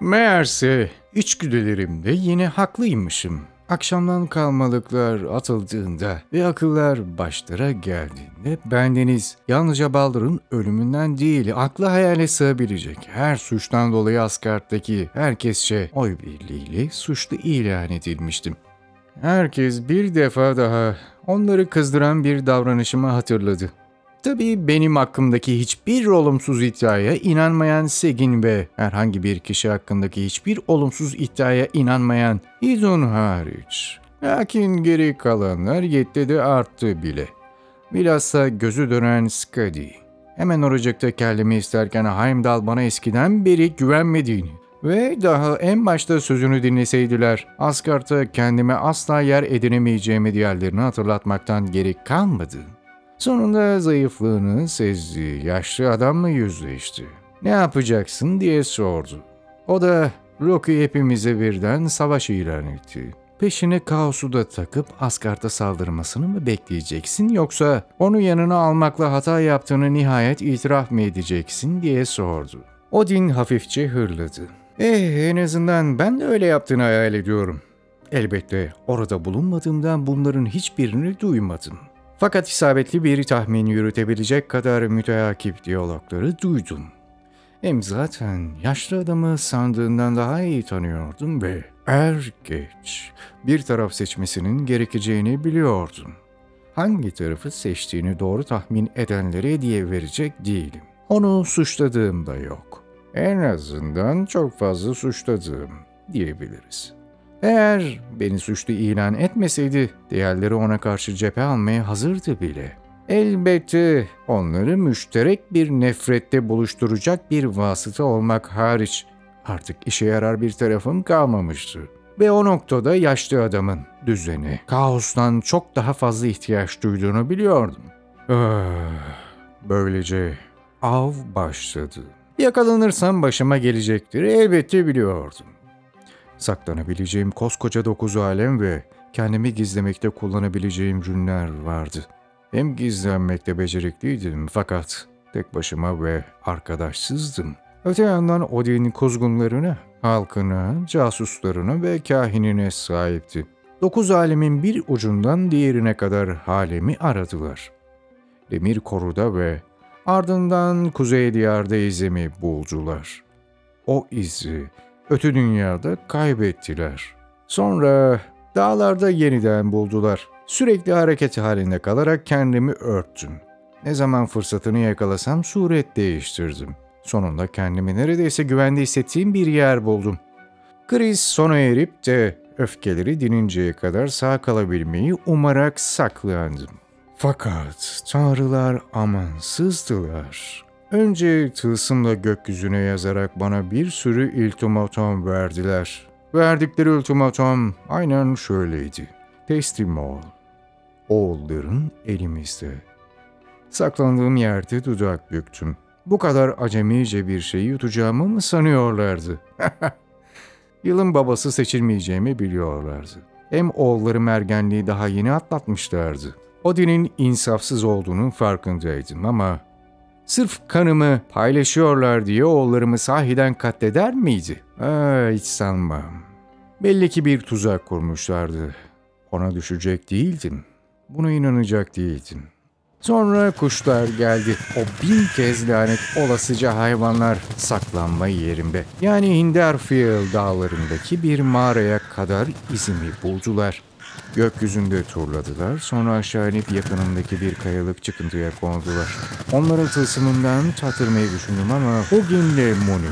Meğerse içgüdülerimde yine haklıymışım. Akşamdan kalmalıklar atıldığında ve akıllar başlara geldiğinde bendeniz yalnızca Baldur'un ölümünden değil akla hayale sığabilecek her suçtan dolayı Asgard'daki herkesçe oy birliğiyle suçlu ilan edilmiştim. Herkes bir defa daha onları kızdıran bir davranışımı hatırladı. Tabii benim hakkımdaki hiçbir olumsuz iddiaya inanmayan Segin ve herhangi bir kişi hakkındaki hiçbir olumsuz iddiaya inanmayan İzun hariç. Lakin geri kalanlar yetti de arttı bile. Bilhassa gözü dönen Skadi. Hemen oracıkta kellemi isterken Heimdall bana eskiden beri güvenmediğini ve daha en başta sözünü dinleseydiler Asgard'da kendime asla yer edinemeyeceğimi diğerlerini hatırlatmaktan geri kalmadı. Sonunda zayıflığını sezdiği yaşlı adamla yüzleşti. Ne yapacaksın diye sordu. O da Loki hepimize birden savaş ilan etti. Peşine kaosu da takıp Asgard'a saldırmasını mı bekleyeceksin yoksa onu yanına almakla hata yaptığını nihayet itiraf mı edeceksin diye sordu. Odin hafifçe hırladı. Eh en azından ben de öyle yaptığını hayal ediyorum. Elbette orada bulunmadığımdan bunların hiçbirini duymadım. Fakat isabetli bir tahmin yürütebilecek kadar müteakip diyalogları duydum. Hem zaten yaşlı adamı sandığından daha iyi tanıyordum ve er geç bir taraf seçmesinin gerekeceğini biliyordum. Hangi tarafı seçtiğini doğru tahmin edenlere hediye verecek değilim. Onu suçladığım da yok. En azından çok fazla suçladığım diyebiliriz. Eğer beni suçlu ilan etmeseydi diğerleri ona karşı cephe almaya hazırdı bile. Elbette onları müşterek bir nefrette buluşturacak bir vasıta olmak hariç artık işe yarar bir tarafım kalmamıştı. Ve o noktada yaşlı adamın düzeni, kaostan çok daha fazla ihtiyaç duyduğunu biliyordum. Ah, böylece av başladı. Yakalanırsam başıma gelecektir elbette biliyordum. Saklanabileceğim koskoca dokuz alem ve kendimi gizlemekte kullanabileceğim günler vardı. Hem gizlenmekte becerikliydim fakat tek başıma ve arkadaşsızdım. Öte yandan Odin'in kuzgunlarına, halkına, casuslarına ve kahinine sahipti. Dokuz alemin bir ucundan diğerine kadar halemi aradılar. Demir koruda ve ardından kuzey diyarda izimi buldular. O izi öte dünyada kaybettiler. Sonra dağlarda yeniden buldular. Sürekli hareket halinde kalarak kendimi örttüm. Ne zaman fırsatını yakalasam suret değiştirdim. Sonunda kendimi neredeyse güvende hissettiğim bir yer buldum. Kriz sona erip de öfkeleri dininceye kadar sağ kalabilmeyi umarak saklandım. Fakat tanrılar amansızdılar. Önce tılsımla gökyüzüne yazarak bana bir sürü iltimatom verdiler. Verdikleri ultimatom aynen şöyleydi. Teslim ol. Oğulların elimizde. Saklandığım yerde dudak büktüm. Bu kadar acemice bir şeyi yutacağımı mı sanıyorlardı? Yılın babası seçilmeyeceğimi biliyorlardı. Hem oğullarım ergenliği daha yeni atlatmışlardı. Odin'in insafsız olduğunun farkındaydım ama sırf kanımı paylaşıyorlar diye oğullarımı sahiden katleder miydi? Aa, hiç sanmam. Belli ki bir tuzak kurmuşlardı. Ona düşecek değildim. Buna inanacak değildim. Sonra kuşlar geldi. O bin kez lanet olasıca hayvanlar saklanma yerimde. Yani Hinderfield dağlarındaki bir mağaraya kadar izimi buldular. Gökyüzünde turladılar, sonra aşağı inip yakınımdaki bir kayalık çıkıntıya kondular. Onların tılsımından tatırmayı düşündüm ama Hugin'le Muni,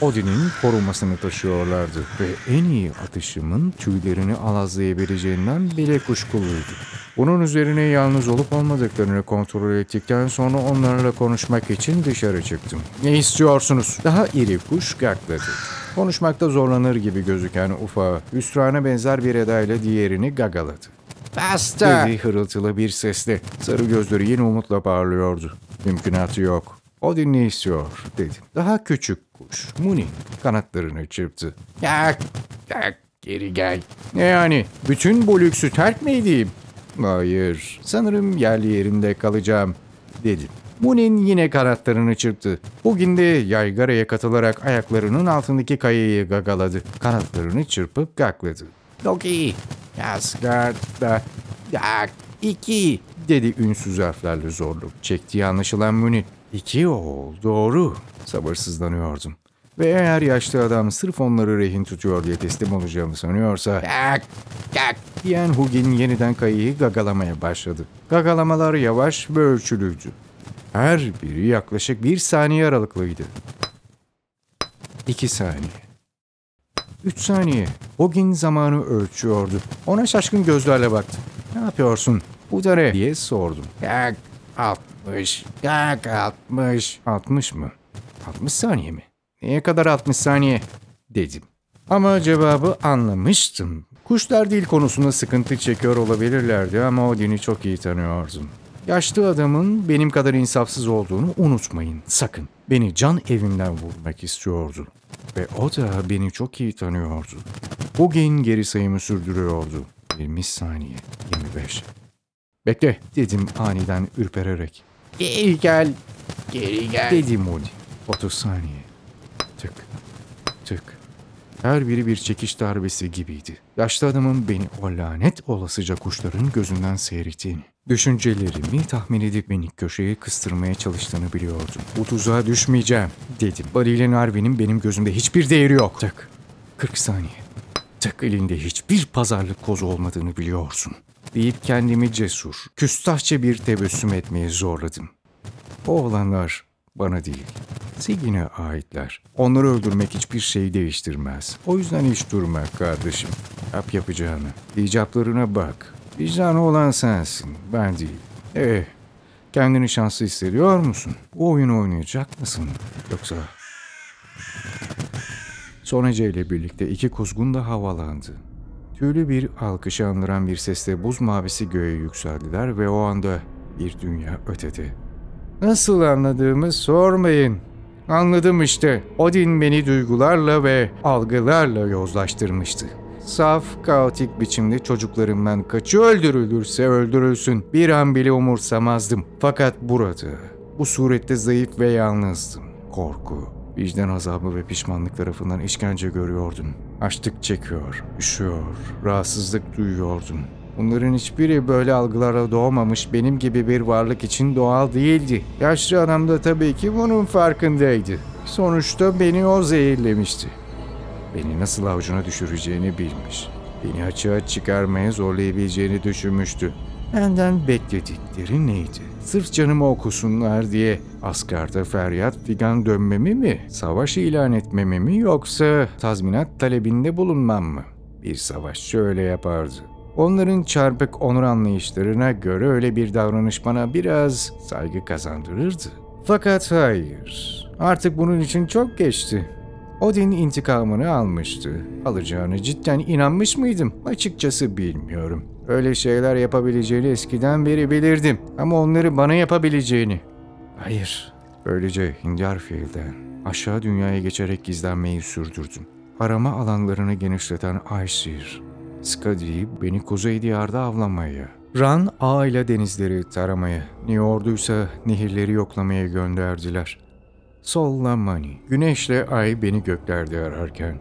Odin'in korumasını taşıyorlardı ve en iyi atışımın tüylerini alazlayabileceğinden bile kuşkuluydu. Bunun üzerine yalnız olup olmadıklarını kontrol ettikten sonra onlarla konuşmak için dışarı çıktım. Ne istiyorsunuz? Daha iri kuş gakladı. Konuşmakta zorlanır gibi gözüken ufa, hüsrana benzer bir edayla diğerini gagaladı. Basta! Dedi hırıltılı bir sesle. Sarı gözleri yine umutla parlıyordu. Mümkünatı yok. Odin ne istiyor dedim. Daha küçük kuş. Muni kanatlarını çırptı. Yak, yak, geri gel. Ne yani? Bütün bu lüksü terk mi edeyim? Hayır, sanırım yerli yerimde kalacağım dedim. Munin yine kanatlarını çırptı. Bugün de yaygaraya katılarak ayaklarının altındaki kayayı gagaladı. Kanatlarını çırpıp gakladı. Loki, Asgard'da, yak, iki, dedi ünsüz harflerle zorluk. Çektiği anlaşılan Munin. İki oğul, doğru. Sabırsızlanıyordum. Ve eğer yaşlı adam sırf onları rehin tutuyor diye teslim olacağımı sanıyorsa yak yak diyen Hugin yeniden kayayı gagalamaya başladı. Gagalamalar yavaş ve ölçülüydü. Her biri yaklaşık bir saniye aralıklıydı. İki saniye. Üç saniye. Hugin zamanı ölçüyordu. Ona şaşkın gözlerle baktı. Ne yapıyorsun? Bu da ne? diye sordum. Yak 60. Yak 60. 60 mı? 60 saniye mi? Neye kadar 60 saniye? Dedim. Ama cevabı anlamıştım. Kuşlar dil konusunda sıkıntı çekiyor olabilirlerdi ama Odin'i çok iyi tanıyordum. Yaşlı adamın benim kadar insafsız olduğunu unutmayın sakın. Beni can evimden vurmak istiyordu. Ve o da beni çok iyi tanıyordu. Bugün geri sayımı sürdürüyordu. 20 saniye, 25. Bekle dedim aniden ürpererek. Geri gel, geri gel dedim Odin. 30 saniye. Tık, tık. Her biri bir çekiş darbesi gibiydi. Yaşlı adamın beni o lanet olasıca kuşların gözünden seyrettiğini, düşüncelerimi tahmin edip beni köşeye kıstırmaya çalıştığını biliyordum. Bu tuzağa düşmeyeceğim dedim. Buddy ile Narvi'nin benim gözümde hiçbir değeri yok. Tık, 40 saniye. Tık elinde hiçbir pazarlık kozu olmadığını biliyorsun. Deyip kendimi cesur, küstahça bir tebessüm etmeye zorladım. O olanlar bana değil, Sigin'e aitler. Onları öldürmek hiçbir şey değiştirmez. O yüzden hiç durma kardeşim. Yap yapacağını. İcaplarına bak. Vicdanı olan sensin, ben değil. Eh, kendini şanslı hissediyor musun? Bu oyunu oynayacak mısın? Yoksa... Son Ece ile birlikte iki kuzgun da havalandı. Tüylü bir alkışı andıran bir sesle buz mavisi göğe yükseldiler ve o anda bir dünya ötede. Nasıl anladığımı sormayın. Anladım işte. Odin beni duygularla ve algılarla yozlaştırmıştı. Saf, kaotik biçimde çocuklarımdan kaçı öldürülürse öldürülsün. Bir an bile umursamazdım. Fakat burada, bu surette zayıf ve yalnızdım. Korku, vicdan azabı ve pişmanlık tarafından işkence görüyordum. Açlık çekiyor, üşüyor, rahatsızlık duyuyordum. Bunların hiçbiri böyle algılara doğmamış benim gibi bir varlık için doğal değildi. Yaşlı adam da tabii ki bunun farkındaydı. Sonuçta beni o zehirlemişti. Beni nasıl avucuna düşüreceğini bilmiş. Beni açığa çıkarmaya zorlayabileceğini düşünmüştü. Benden bekledikleri neydi? Sırf canımı okusunlar diye askarda feryat figan dönmemi mi? Savaş ilan etmemi mi yoksa tazminat talebinde bulunmam mı? Bir savaşçı öyle yapardı. Onların çarpık onur anlayışlarına göre öyle bir davranış bana biraz saygı kazandırırdı. Fakat hayır, artık bunun için çok geçti. Odin intikamını almıştı. Alacağını cidden inanmış mıydım? Açıkçası bilmiyorum. Öyle şeyler yapabileceğini eskiden beri bilirdim. Ama onları bana yapabileceğini. Hayır. Böylece Hindarfield'den aşağı dünyaya geçerek gizlenmeyi sürdürdüm. Arama alanlarını genişleten Aesir, Skadi beni kuzey diyarda avlamaya, Ran ağ ile denizleri taramaya, New Ordu'ysa nehirleri yoklamaya gönderdiler. Solla Mani, güneşle ay beni göklerde ararken,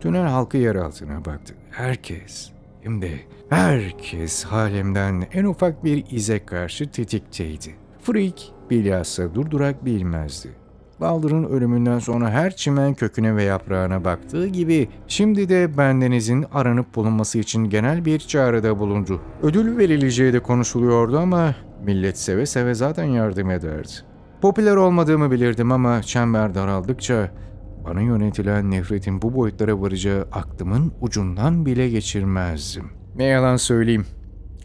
tünel halkı yer altına baktı. Herkes, hem de herkes halimden en ufak bir ize karşı tetikteydi. Freak bilhassa durdurak bilmezdi. Baldur'un ölümünden sonra her çimen köküne ve yaprağına baktığı gibi şimdi de bendenizin aranıp bulunması için genel bir çağrıda bulundu. Ödül verileceği de konuşuluyordu ama millet seve seve zaten yardım ederdi. Popüler olmadığımı bilirdim ama çember daraldıkça bana yönetilen nefretin bu boyutlara varacağı aklımın ucundan bile geçirmezdim. Ne yalan söyleyeyim,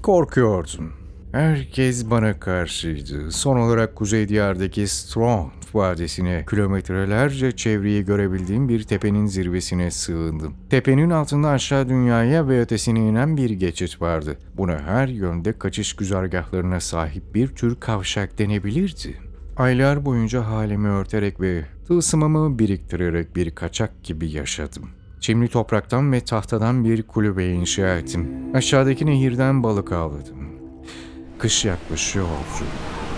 korkuyordum. Herkes bana karşıydı. Son olarak Kuzey Diyar'daki Strong Vadisi'ne kilometrelerce çevreyi görebildiğim bir tepenin zirvesine sığındım. Tepenin altında aşağı dünyaya ve ötesine inen bir geçit vardı. Buna her yönde kaçış güzergahlarına sahip bir tür kavşak denebilirdi. Aylar boyunca halimi örterek ve tılsımımı biriktirerek bir kaçak gibi yaşadım. Çimli topraktan ve tahtadan bir kulübe inşa ettim. Aşağıdaki nehirden balık avladım. Kış yaklaşıyordu.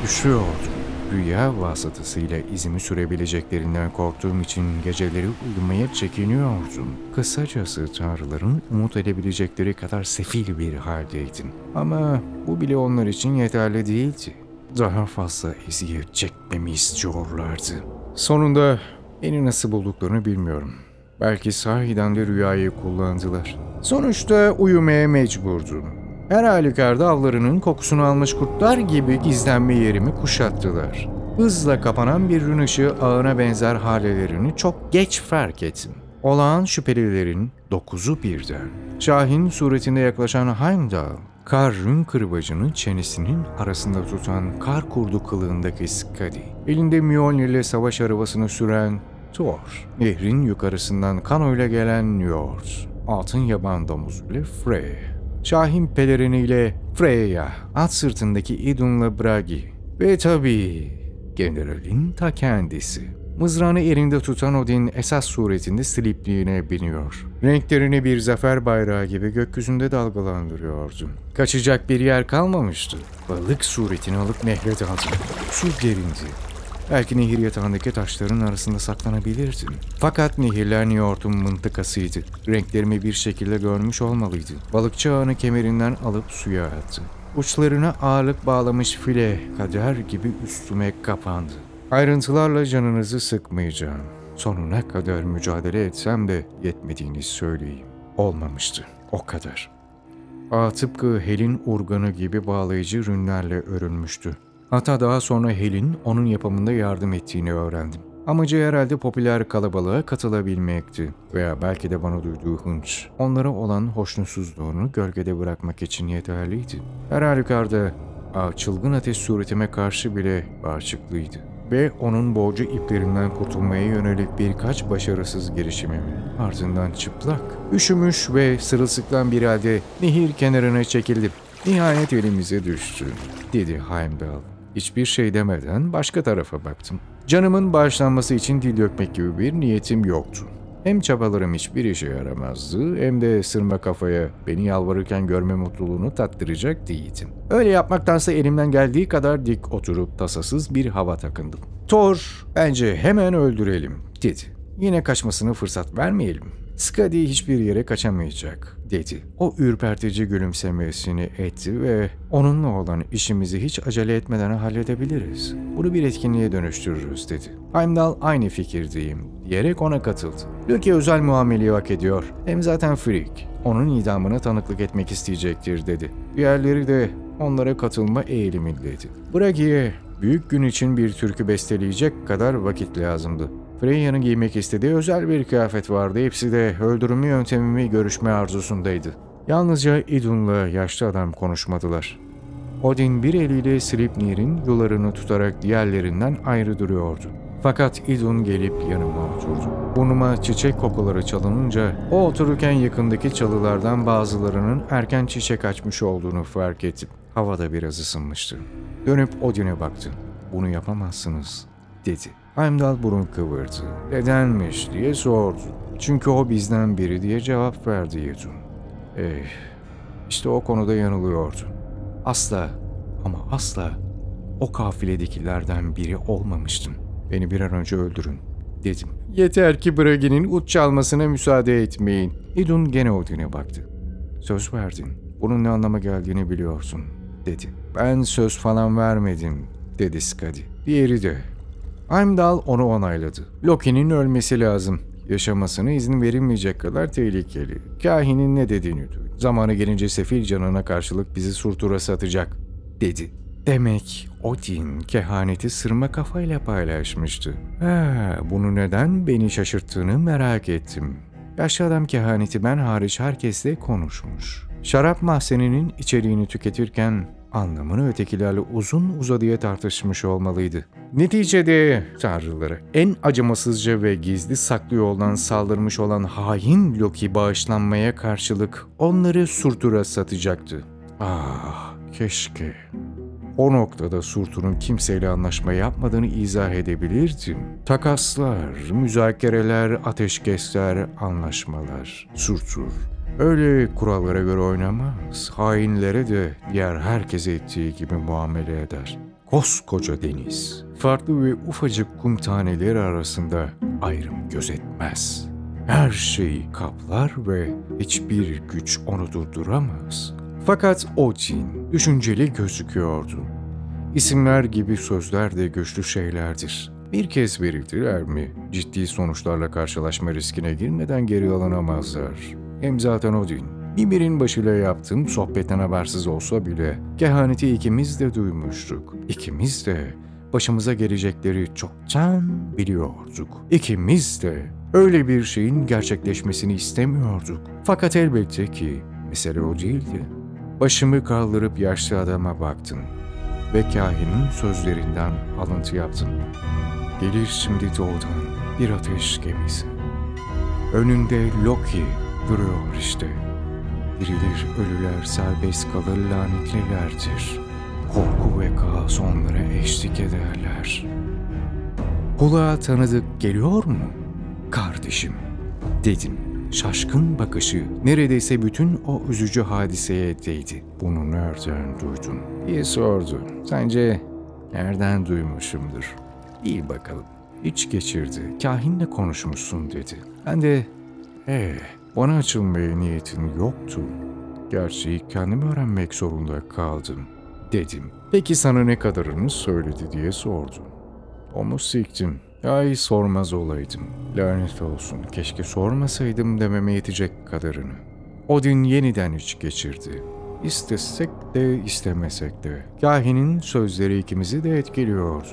Üşüyordum. rüya vasıtasıyla izimi sürebileceklerinden korktuğum için geceleri uyumaya çekiniyordum. Kısacası tanrıların umut edebilecekleri kadar sefil bir haldeydim. Ama bu bile onlar için yeterli değildi. Daha fazla eziyet çekmemi istiyorlardı. Sonunda beni nasıl bulduklarını bilmiyorum. Belki sahiden de rüyayı kullandılar. Sonuçta uyumaya mecburdum. Her halükarda avlarının kokusunu almış kurtlar gibi gizlenme yerimi kuşattılar. Hızla kapanan bir gün ışığı ağına benzer halelerini çok geç fark ettim. Olağan şüphelilerin dokuzu birden. Şahin suretinde yaklaşan Heimdall, Karrun kırbacını çenesinin arasında tutan kar kurdu kılığındaki Skadi, elinde Mjolnir ile savaş arabasını süren Thor, nehrin yukarısından kanoyla gelen Njord, altın yaban domuzu ile Frey, Şahin peleriniyle Freya, at sırtındaki Idun'la Bragi ve tabii generalin ta kendisi. Mızrağını elinde tutan Odin esas suretinde slipliğine biniyor. Renklerini bir zafer bayrağı gibi gökyüzünde dalgalandırıyordu. Kaçacak bir yer kalmamıştı. Balık suretini alıp nehre daldı. Su gerindi. Belki nehir yatağındaki taşların arasında saklanabilirdim. Fakat nehirler New York'un mıntıkasıydı. Renklerimi bir şekilde görmüş olmalıydı. Balıkçı ağını kemerinden alıp suya attı. Uçlarına ağırlık bağlamış file kader gibi üstüme kapandı. Ayrıntılarla canınızı sıkmayacağım. Sonuna kadar mücadele etsem de yetmediğini söyleyeyim. Olmamıştı. O kadar. Ağ tıpkı Hel'in urganı gibi bağlayıcı rünlerle örülmüştü. Hatta daha sonra Hel'in onun yapımında yardım ettiğini öğrendim. Amacı herhalde popüler kalabalığa katılabilmekti veya belki de bana duyduğu hınç, onlara olan hoşnutsuzluğunu gölgede bırakmak için yeterliydi. Her halükarda ağ çılgın ateş suretime karşı bile bağışıklıydı ve onun boğucu iplerinden kurtulmaya yönelik birkaç başarısız girişimimin ardından çıplak, üşümüş ve sırılsıklam bir halde nehir kenarına çekildim. Nihayet elimize düştü, dedi Heimdall. Hiçbir şey demeden başka tarafa baktım. Canımın bağışlanması için dil dökmek gibi bir niyetim yoktu. Hem çabalarım hiçbir işe yaramazdı hem de sırma kafaya beni yalvarırken görme mutluluğunu tattıracak değildim. Öyle yapmaktansa elimden geldiği kadar dik oturup tasasız bir hava takındım. Thor, bence hemen öldürelim dedi. Yine kaçmasını fırsat vermeyelim. Skadi hiçbir yere kaçamayacak, dedi. O ürpertici gülümsemesini etti ve onunla olan işimizi hiç acele etmeden halledebiliriz. Bunu bir etkinliğe dönüştürürüz, dedi. Heimdall aynı fikirdeyim, diyerek ona katıldı. Loki özel muameleyi hak ediyor. Hem zaten freak. Onun idamına tanıklık etmek isteyecektir, dedi. Diğerleri de onlara katılma eğilimindeydi. Bragi'ye büyük gün için bir türkü besteleyecek kadar vakit lazımdı. Freya'nın giymek istediği özel bir kıyafet vardı. Hepsi de öldürme yöntemimi görüşme arzusundaydı. Yalnızca Idun'la yaşlı adam konuşmadılar. Odin bir eliyle Slipnir'in yularını tutarak diğerlerinden ayrı duruyordu. Fakat Idun gelip yanıma oturdu. Burnuma çiçek kokuları çalınınca o otururken yakındaki çalılardan bazılarının erken çiçek açmış olduğunu fark ettim. Havada biraz ısınmıştı. Dönüp Odin'e baktı. Bunu yapamazsınız dedi. Heimdall burun kıvırdı. Nedenmiş diye sordu. Çünkü o bizden biri diye cevap verdi Yedun. Eh, işte o konuda yanılıyordu. Asla ama asla o kafiledekilerden biri olmamıştım. Beni bir an önce öldürün dedim. Yeter ki Bragi'nin uç çalmasına müsaade etmeyin. Idun gene Odin'e baktı. Söz verdin. Bunun ne anlama geldiğini biliyorsun dedi. Ben söz falan vermedim dedi Skadi. Diğeri de Heimdall onu onayladı. Loki'nin ölmesi lazım. Yaşamasına izin verilmeyecek kadar tehlikeli. Kahinin ne dediğini duydum. Zamanı gelince sefil canına karşılık bizi surtura satacak, dedi. Demek Odin kehaneti sırma kafayla paylaşmıştı. Ha, bunu neden beni şaşırttığını merak ettim. Yaşlı adam kehaneti ben hariç herkesle konuşmuş. Şarap mahzeninin içeriğini tüketirken anlamını ötekilerle uzun uzadıya tartışmış olmalıydı. Neticede tanrıları en acımasızca ve gizli saklı yoldan saldırmış olan hain Loki bağışlanmaya karşılık onları Surtur'a satacaktı. Ah keşke. O noktada Surtur'un kimseyle anlaşma yapmadığını izah edebilirdim. Takaslar, müzakereler, ateşkesler, anlaşmalar. Surtur öyle kurallara göre oynamaz. Hainlere de diğer herkese ettiği gibi muamele eder. Koskoca deniz, farklı ve ufacık kum taneleri arasında ayrım gözetmez. Her şeyi kaplar ve hiçbir güç onu durduramaz. Fakat Odin düşünceli gözüküyordu. İsimler gibi sözler de güçlü şeylerdir. Bir kez verildiler mi ciddi sonuçlarla karşılaşma riskine girmeden geri alınamazlar. Hem zaten Odin, Mimir'in başıyla yaptığım sohbetten habersiz olsa bile kehaneti ikimiz de duymuştuk. İkimiz de başımıza gelecekleri çoktan biliyorduk. İkimiz de öyle bir şeyin gerçekleşmesini istemiyorduk. Fakat elbette ki mesele o değildi. Başımı kaldırıp yaşlı adama baktım ve kahinin sözlerinden alıntı yaptım. Gelir şimdi doğudan bir ateş gemisi. Önünde Loki duruyor işte. Dirilir ölüler serbest kalır lanetlilerdir. Korku ve kaos onlara eşlik ederler. Kulağa tanıdık geliyor mu? Kardeşim, dedim. Şaşkın bakışı neredeyse bütün o üzücü hadiseye değdi. Bunu nereden duydun? diye sordu. Sence nereden duymuşumdur? İyi bakalım. İç geçirdi. Kahinle konuşmuşsun dedi. Ben de ee, bana açılmaya niyetin yoktu. Gerçeği kendim öğrenmek zorunda kaldım dedim. Peki sana ne kadarını söyledi diye sordu. Onu siktim. Ay sormaz olaydım. Lanet olsun. Keşke sormasaydım dememe yetecek kadarını. Odin yeniden iç geçirdi. İstesek de istemesek de. Kahinin sözleri ikimizi de etkiliyordu.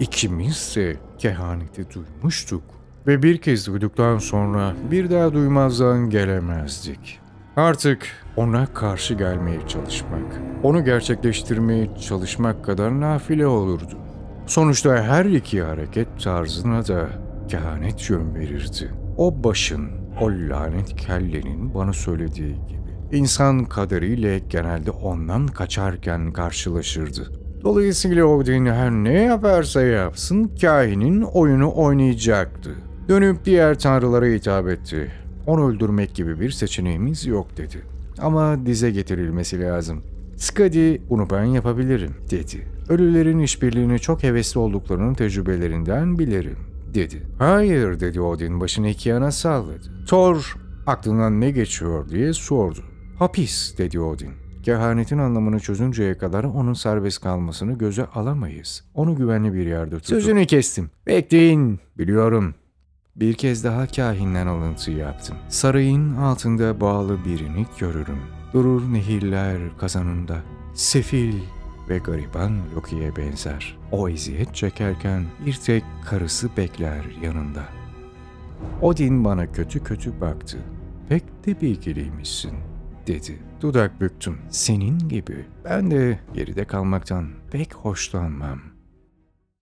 İkimiz de kehaneti duymuştuk. Ve bir kez duyduktan sonra bir daha duymazdan gelemezdik. Artık ona karşı gelmeye çalışmak, onu gerçekleştirmeye çalışmak kadar nafile olurdu. Sonuçta her iki hareket tarzına da kehanet yön verirdi. O başın, o lanet kellenin bana söylediği gibi. İnsan kaderiyle genelde ondan kaçarken karşılaşırdı. Dolayısıyla Odin her ne yaparsa yapsın kahinin oyunu oynayacaktı. Dönüp diğer tanrılara hitap etti. Onu öldürmek gibi bir seçeneğimiz yok dedi. Ama dize getirilmesi lazım. Skadi bunu ben yapabilirim dedi. Ölülerin işbirliğini çok hevesli olduklarının tecrübelerinden bilirim dedi. Hayır dedi Odin başını iki yana salladı. Thor aklından ne geçiyor diye sordu. Hapis dedi Odin. Kehanetin anlamını çözünceye kadar onun serbest kalmasını göze alamayız. Onu güvenli bir yerde tutup... Sözünü kestim. Bekleyin. Biliyorum. Bir kez daha kahinden alıntı yaptım. Sarayın altında bağlı birini görürüm. Durur nehirler kazanında. Sefil ve gariban Loki'ye benzer. O eziyet çekerken bir tek karısı bekler yanında. Odin bana kötü kötü baktı. Pek de bilgiliymişsin dedi. Dudak büktüm. Senin gibi. Ben de geride kalmaktan pek hoşlanmam.